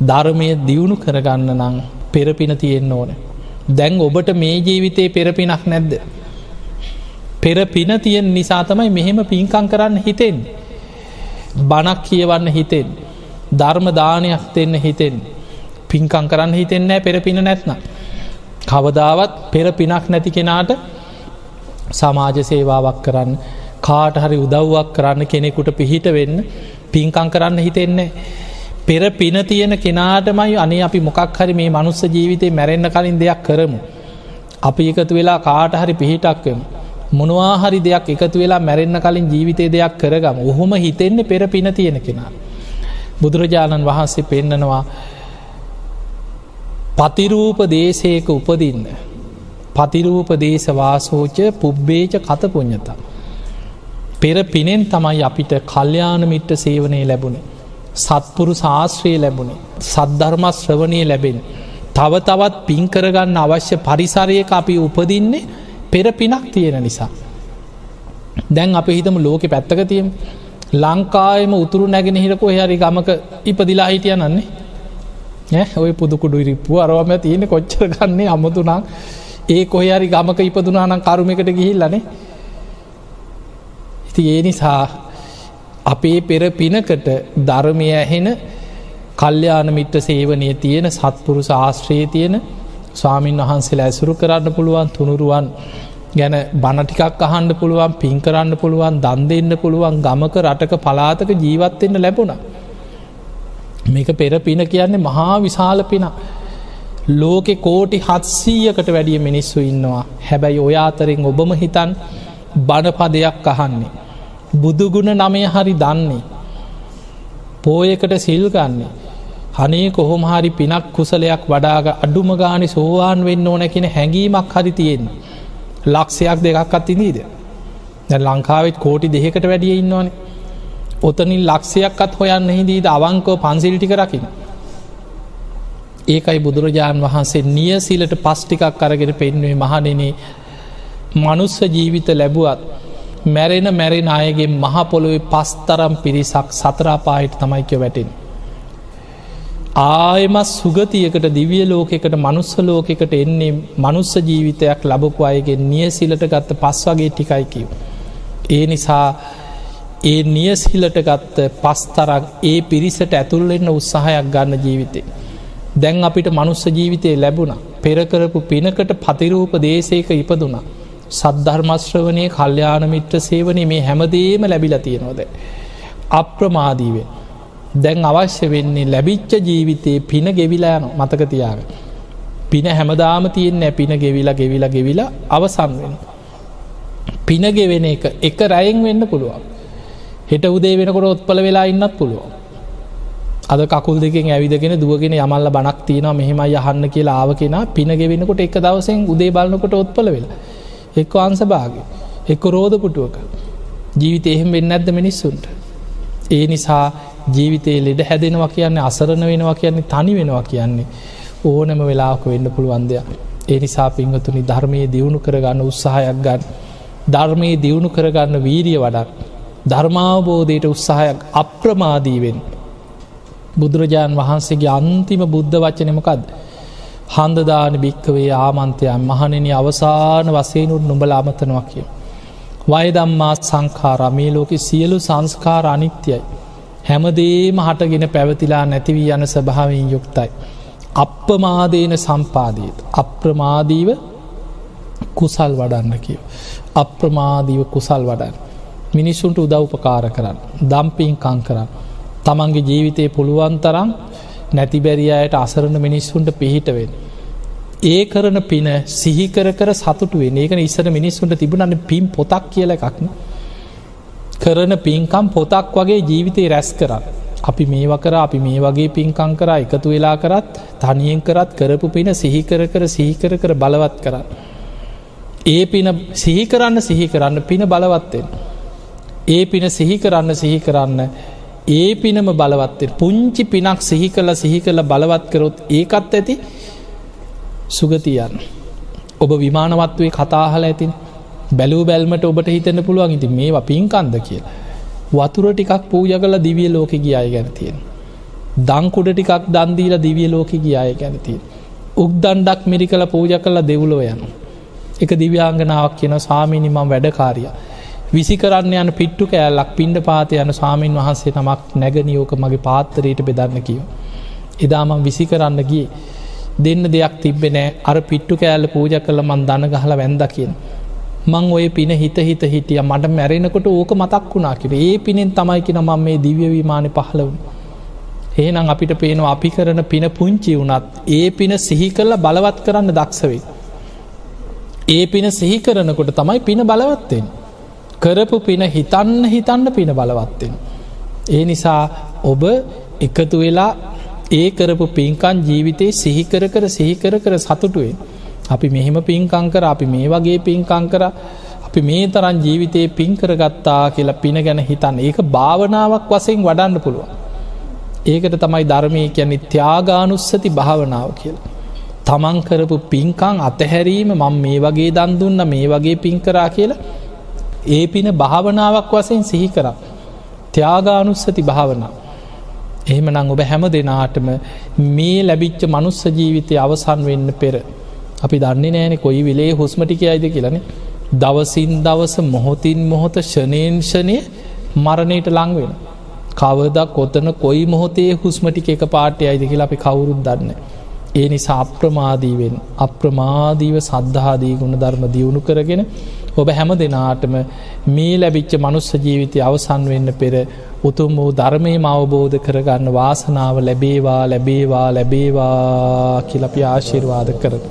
ධර්මය දියුණු කරගන්න නං පෙරපින තියෙන්න්න ඕන. දැන් ඔබට මේ ජීවිතයේ පෙරපිනක් නැද්ද. පෙර පින තියෙන් නිසා තමයි මෙහෙම පින්කං කරන්න හිතෙන්. බණක් කියවන්න හිතෙන්. ධර්ම දානයක් දෙන්න හිතෙන්. පින්කං කරන්න හිතෙන්නෑ පෙරපින නැත්න. කවදාවත් පෙර පිනක් නැති කෙනාට සමාජ සේවාවක් කරන්න කාට හරි උදව්වක් කරන්න කෙනෙකුට පිහිට වෙන්න පින්කං කරන්න හිතෙන්නේ. පෙර පින තියෙන කෙනාටමයි අනේ අපි මොකක් හරි මේ මනුස්ස ජීවිතය මැරෙන්න්න කලින් දෙයක් කරමු. අපි එකතු වෙලා කාට හරි පිහිටක්කම. මොනවාහරි දෙයක් එකතු වෙලා මැරෙන්න්න කලින් ජීවිතය දෙයක් කරගම ඔහොම හිතෙන්නේ පෙර පින තියෙන කෙනා. බුදුරජාණන් වහන්සේ පෙන්නනවා පතිරූප දේශයක උපදින්න. පතිරූප දේශවාසෝච පුබ්බේච කත පුඥතා. පෙර පිනෙන් තමයි අපිට කල්්‍යානමිට්ට සේවනය ලැබුණේ. සත්පුරු ශාස්ත්‍රයේ ලැබුණේ. සද්ධර්මස් ශ්‍රවණය ලැබෙන. තව තවත් පින්කරගන්න අවශ්‍ය පරිසරයක අපි උපදින්නේ පෙර පිනක් තියෙන නිසා. දැන් අප හිතම ලෝකෙ පැත්තක තියම් ලංකායම උතුරු නැගෙන හිරකෝ හරි ගමක ඉපදිලා හිටිය නන්නේ ඔය පුදුකුඩු ඉරිප්පු අරවම තියෙන කොච්චර ගන්නේ අමුතුනා ඒ කොහරි ගමක ඉපදුනානම් කරුමකට ගිහිල්ලනේ ඉති ඒ නිසා අපේ පෙර පිනකට ධර්මය ඇහෙන කල්්‍යාන මිට්ට සේවනය තියෙන සත්පුරු ශාස්ත්‍රයේ තියෙන ස්වාමීන් වහන්සේලා ඇසුරු කරන්න පුළුවන් තුනුරුවන් ගැන බණටිකක් අහන්ඩ පුළුවන් පින් කරන්න පුළුවන් දන් දෙන්න පුළුවන් ගමක රටක පලාතක ජීවත්වෙන්න ලැබුණ. මේක පෙර පින කියන්නේ මහා විශාල පින. ලෝකෙ කෝටි හත්සීයකට වැඩිය මිනිස්සු ඉන්නවා හැබැයි ඔයා අතරින් ඔබම හිතන් බණපදයක් අහන්නේ. බුදුගුණ නමය හරි දන්නේ. පෝයකට සිල්ගන්නේ. හනේ කොහොම හරි පිනක් කුසලයක් වඩාග අඩුම ගානි සෝවාන් වෙන්න ඕන කෙන හැඟීමක් හරි තියෙන්. ලක්ෂයක් දෙකක් අත්තිනීද. ලංකාවෙත් කෝටි දෙහෙකට වැඩිය ඉන්නවනේ. ඔතනින් ලක්ෂයක්ත් හොයන්න හිදීද අවංකෝ පන්සිල්ටික රකින. ඒකයි බුදුරජාණන් වහන්සේ නියසිලට පස්්ටිකක් අරගෙන පෙන්වේ මහනෙනේ මනුස්ස ජීවිත ලැබුවත් මැරෙන මැරෙන අයගේ මහපොළොවේ පස්තරම් පිරිසක් සතරාපාහිට තමයික වැටෙන්. ආයමත් සුගතියකට දිවිය ලෝකෙකට මනුස්ස ලෝකෙකට එන්නේ මනුස්ස ජීවිතයක් ලබපු අයගේ නියසිලට ගත්ත පස් වගේ ටිකයි කිව්. ඒ නිසා ඒ නියසිලට ගත්ත පස්තරක් ඒ පිරිසට ඇතුල්ලෙන්න උත්සාහයක් ගන්න ජීවිතේ. දැන් අපිට මනුස්ස ජීවිතය ලැබුණ පෙරකරපු පිනකට පතිරූප දේශයක ඉපදුනා. සද්ධර්මශ්‍රවනය කල්්‍යාන මිත්‍ර සේවනය මේ හැමදේම ලැබිල තියෙනවද. අප්‍රමාදීවෙන්. දැන් අවශ්‍ය වෙන්නේ ලැබිච්ච ජීවිතයේ පින ගෙවිලායන මතකතියාග. පින හැමදාම තියෙන්නේ පින ගෙවිලා ගෙවිලා ගෙවිලා අවසන් වෙන. පින ගෙවෙන එක එක රැයෙන් වෙන්න පුළුවන්. හෙට උදේ වෙනකොට ඔත්පල වෙලා ඉන්නත් පුළුවන්. අද කකුල් දෙකින් ඇවිදගෙන දුවගෙන යමල්ල බනක් තියන මෙහෙම යහන්න කියලා ආව කෙන පින ගෙවෙනකොට එක දවසෙන් උදේ බලන්නකොට ඔත්පල වෙලා. එක්ක අන්සභාග එක්ක රෝධපුටුවක ජීවිත එහෙම වෙන්න ඇද මිනිස්සුන්ට. ඒ නිසා ජීවිතයේ ලෙඩ හැදෙනවා කියන්නේ අසරණ වෙනවා කියන්නේ තනි වෙනවා කියන්නේ ඕනම වෙලාක වෙන්න පුළුවන්දයක්. ඒ නිසා පිංහතුනි ධර්මය දියුණු කරගන්න උත්සාහයක් ගන්න. ධර්මයේ දියුණු කරගන්න වීරිය වඩක්. ධර්මාවබෝධයට උත්සාහයක් අප්‍රමාදීවෙන්. බුදුරජාණන් වහන්සේගේ අන්තිම බුද්ධ වචනමකද. හන්දදාන භික්කවේ ආමන්තයන් මහනෙන අවසාන වසයනුත් නුඹල අමතනවා කිය. වයදම්මාත් සංකාරා මේ ලෝකෙ සියලු සංස්කාර අනිත්‍යයි. හැමදේම හටගෙන පැවතිලා නැතිවී යන ස්භාවෙන් යුක්තයි. අප්‍රමාදේන සම්පාදීත. අප්‍රමාදීව කුසල් වඩන්න කියව. අප්‍රමාදීව කුසල් වඩන්න. මිනිස්සුන්ට උදව්පකාර කරන්න. දම්පින් කං කරන්න. තමන්ගේ ජීවිතය පුළුවන් තරම් නැතිබැරියායට අසරණ මිනිස්සුන්ට පිහිටවෙන්. ඒ කරන පින සිහිකර කර සතුටුවේ ඒක ඉස්සර මිනිස්සුන්ට තිබුණන්න පින් පොතක් කියල එකක්න. කරන පින්කම් පොතක් වගේ ජීවිතය රැස් කරන්න. අපි මේව කර අපි මේ වගේ පින්කං කර එකතු වෙලා කරත් තනියෙන් කරත් කරපු පින සිහිකර කර සිහිකර කර බලවත් කරන්න. ඒ පින සිහි කරන්න සිහි කරන්න පින බලවත්තෙන්. ඒ පින සිහි කරන්න සිහි කරන්න ඒ පිනම බලවත්තේ පුංචි පිනක් සිහි කළ සිහි කළ බලවත් කරොත් ඒකත් ඇති සුගතියන්. ඔබ විමානවත්වේ කතාහල ඇතින් බැලූ බැල්මට ඔබට හිතන්න පුළුවන් ඉති මේවා පින්කන්ද කියලා. වතුර ටිකක් පූජ කල දිවිය ලෝක ගිය අය ගැන තියෙන. දංකුඩ ටිකක් දන්දීල දිවිය ලෝක ගියාය ගැනතිී. උක්දන්ඩක් මිරි කළ පූජ කළ දෙව්ලෝ යනු. එක දිව්‍යාංගනාවක් කියන සාමීනිමම් වැඩකාරිය. විසි කරන්න යන පිට්ටු කෑල්ලක් පින්ඩ පාත යන සාමීන් වහන්සේ නමක් නැගනියෝක මගේ පාත්තරයට බෙදන්න කියව. එදාමං විසි කරන්න ගිය දෙන්න දෙයක් තිබෙනෑ අර පිට්ටු කෑල්ල පූජ කළ මන් දන ගහල වැැන්ද කියන. මං ඔය පින හිත හිත හිටිය මට මැරෙනකොට ඕක මතක් වුණා කිර ඒ පිනෙන් තමයිකින මම මේ දිව්‍යවිමානය පහලවුණ. ඒනම් අපිට පේනවා අපි කරන පින පුංචි වුනත් ඒ පින සිහි කරල බලවත් කරන්න දක්ෂවේ. ඒ පින සිහි කරනකොට තමයි පින බලවත්තෙන්. කරපු පින හිතන්න හිතන්න පින බලවත්තෙන්. ඒ නිසා ඔබ එකතු වෙලා ඒ කරපු පින්කන් ජීවිතයේ සිහිකර කර සිහිකර කර සතුටුවෙන්. අපි මෙහෙම පින්කංකර අපි මේ වගේ පින්කංකර අපි මේ තරන් ජීවිතයේ පින්කර ගත්තා කියලා පින ගැන හිතන්න ඒක භාවනාවක් වසයෙන් වඩන්න පුළුවන්. ඒකට තමයි ධර්මය කියන්නේ ත්‍යාගානුස්සති භාවනාව කියලා. තමන් කරපු පින්කං අතහැරීම මං මේ වගේ දන් දුන්න මේ වගේ පින්කරා කියලා ඒ පින භාවනාවක් වසයෙන් සිහි කර. ත්‍යාගානුස්සති භාවනාව. එහෙම නං ඔබ හැම දෙනාටම මේ ලැබිච්ච මනුස්ස ජීවිතය අවසන් වෙන්න පෙර. අපි දන්නේ නෑනෙ කොයි විලේ හුස්මටික අයිද කියලනේ දවසින් දවස මොහොතින් මොහොත ෂනේන්ෂණය මරණයට ලංවෙන. කවදක් කොතන කොයි මොහොතේ හුස්මටික එක පාටය අයිද කියලා අපි කවුරුත් දන්න. ඒ නිසා අප්‍රමාදීවෙන් අප්‍රමාදීව සද්ධාදී ගුණ ධර්ම දියුණු කරගෙන ඔබ හැම දෙනාටම මේ ලැබිච්ච මනුස්ස ජීවිතය අවසන් වෙන්න පෙර උතුම් වූ ධර්මයම අවබෝධ කරගන්න වාසනාව ලැබේවා ලැබේවා ලැබේවා කියලපි ආශිර්වාද කරන.